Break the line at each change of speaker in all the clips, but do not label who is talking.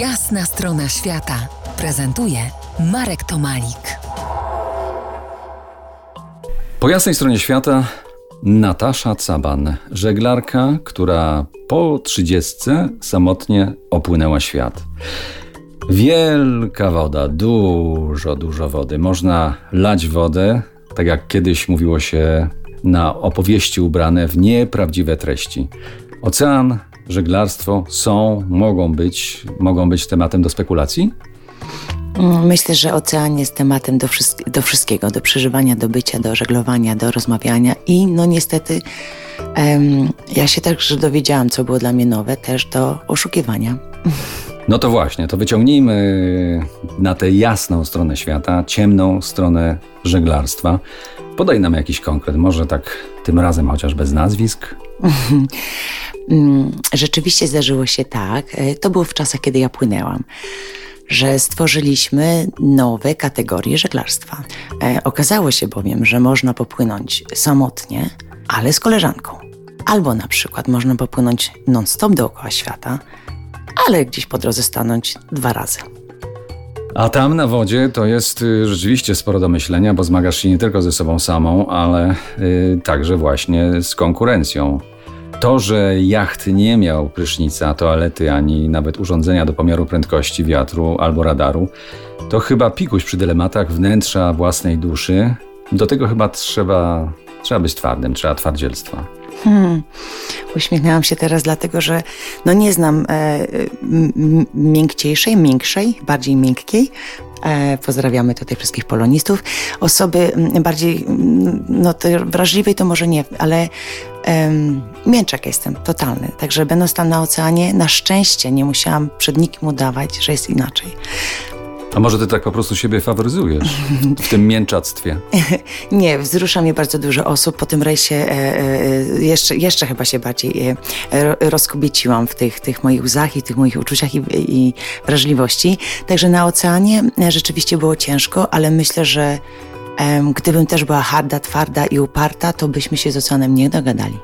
Jasna strona świata prezentuje Marek Tomalik.
Po jasnej stronie świata Natasza Caban, żeglarka, która po trzydziestce samotnie opłynęła świat. Wielka woda, dużo, dużo wody. Można lać wodę, tak jak kiedyś mówiło się, na opowieści ubrane w nieprawdziwe treści. Ocean, żeglarstwo są, mogą być, mogą być tematem do spekulacji?
Myślę, że ocean jest tematem do, wszystk- do wszystkiego, do przeżywania, do bycia, do żeglowania, do rozmawiania i no niestety em, ja się także dowiedziałam, co było dla mnie nowe, też do oszukiwania.
No to właśnie, to wyciągnijmy na tę jasną stronę świata, ciemną stronę żeglarstwa. Podaj nam jakiś konkret, może tak tym razem chociaż bez nazwisk.
Mm, Rzeczywiście zdarzyło się tak, e, to było w czasach, kiedy ja płynęłam, że stworzyliśmy nowe kategorie żeglarstwa. E, Okazało się bowiem, że można popłynąć samotnie, ale z koleżanką. Albo na przykład można popłynąć non-stop dookoła świata, ale gdzieś po drodze stanąć dwa razy.
A tam na wodzie to jest y, rzeczywiście sporo do myślenia, bo zmagasz się nie tylko ze sobą samą, ale y, także właśnie z konkurencją. To, że jacht nie miał prysznica, toalety ani nawet urządzenia do pomiaru prędkości wiatru albo radaru, to chyba pikuś przy dylematach wnętrza własnej duszy. Do tego chyba trzeba, trzeba być twardym, trzeba twardzielstwa.
Hmm. Uśmiechnęłam się teraz, dlatego że no nie znam e, miękciejszej, miększej, bardziej miękkiej. E, pozdrawiamy tutaj wszystkich polonistów. Osoby bardziej, no wrażliwej to może nie, ale em, mięczak jestem, totalny. Także będąc tam na oceanie, na szczęście nie musiałam przed nikim udawać, że jest inaczej.
A może ty tak po prostu siebie faworyzujesz w tym mięczactwie?
Nie, wzrusza mnie bardzo dużo osób. Po tym rejsie e, e, jeszcze, jeszcze chyba się bardziej e, ro- rozkobieciłam w tych, tych moich łzach i tych moich uczuciach i, i wrażliwości. Także na oceanie e, rzeczywiście było ciężko, ale myślę, że gdybym też była harda, twarda i uparta, to byśmy się z oceanem nie dogadali.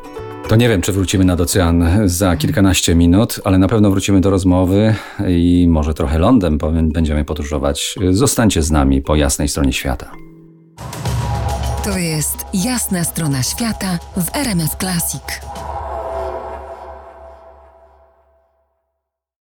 To nie wiem, czy wrócimy nad ocean za kilkanaście minut, ale na pewno wrócimy do rozmowy i może trochę lądem powiem- będziemy podróżować. Zostańcie z nami po jasnej stronie świata.
To jest Jasna strona świata w RMS Classic.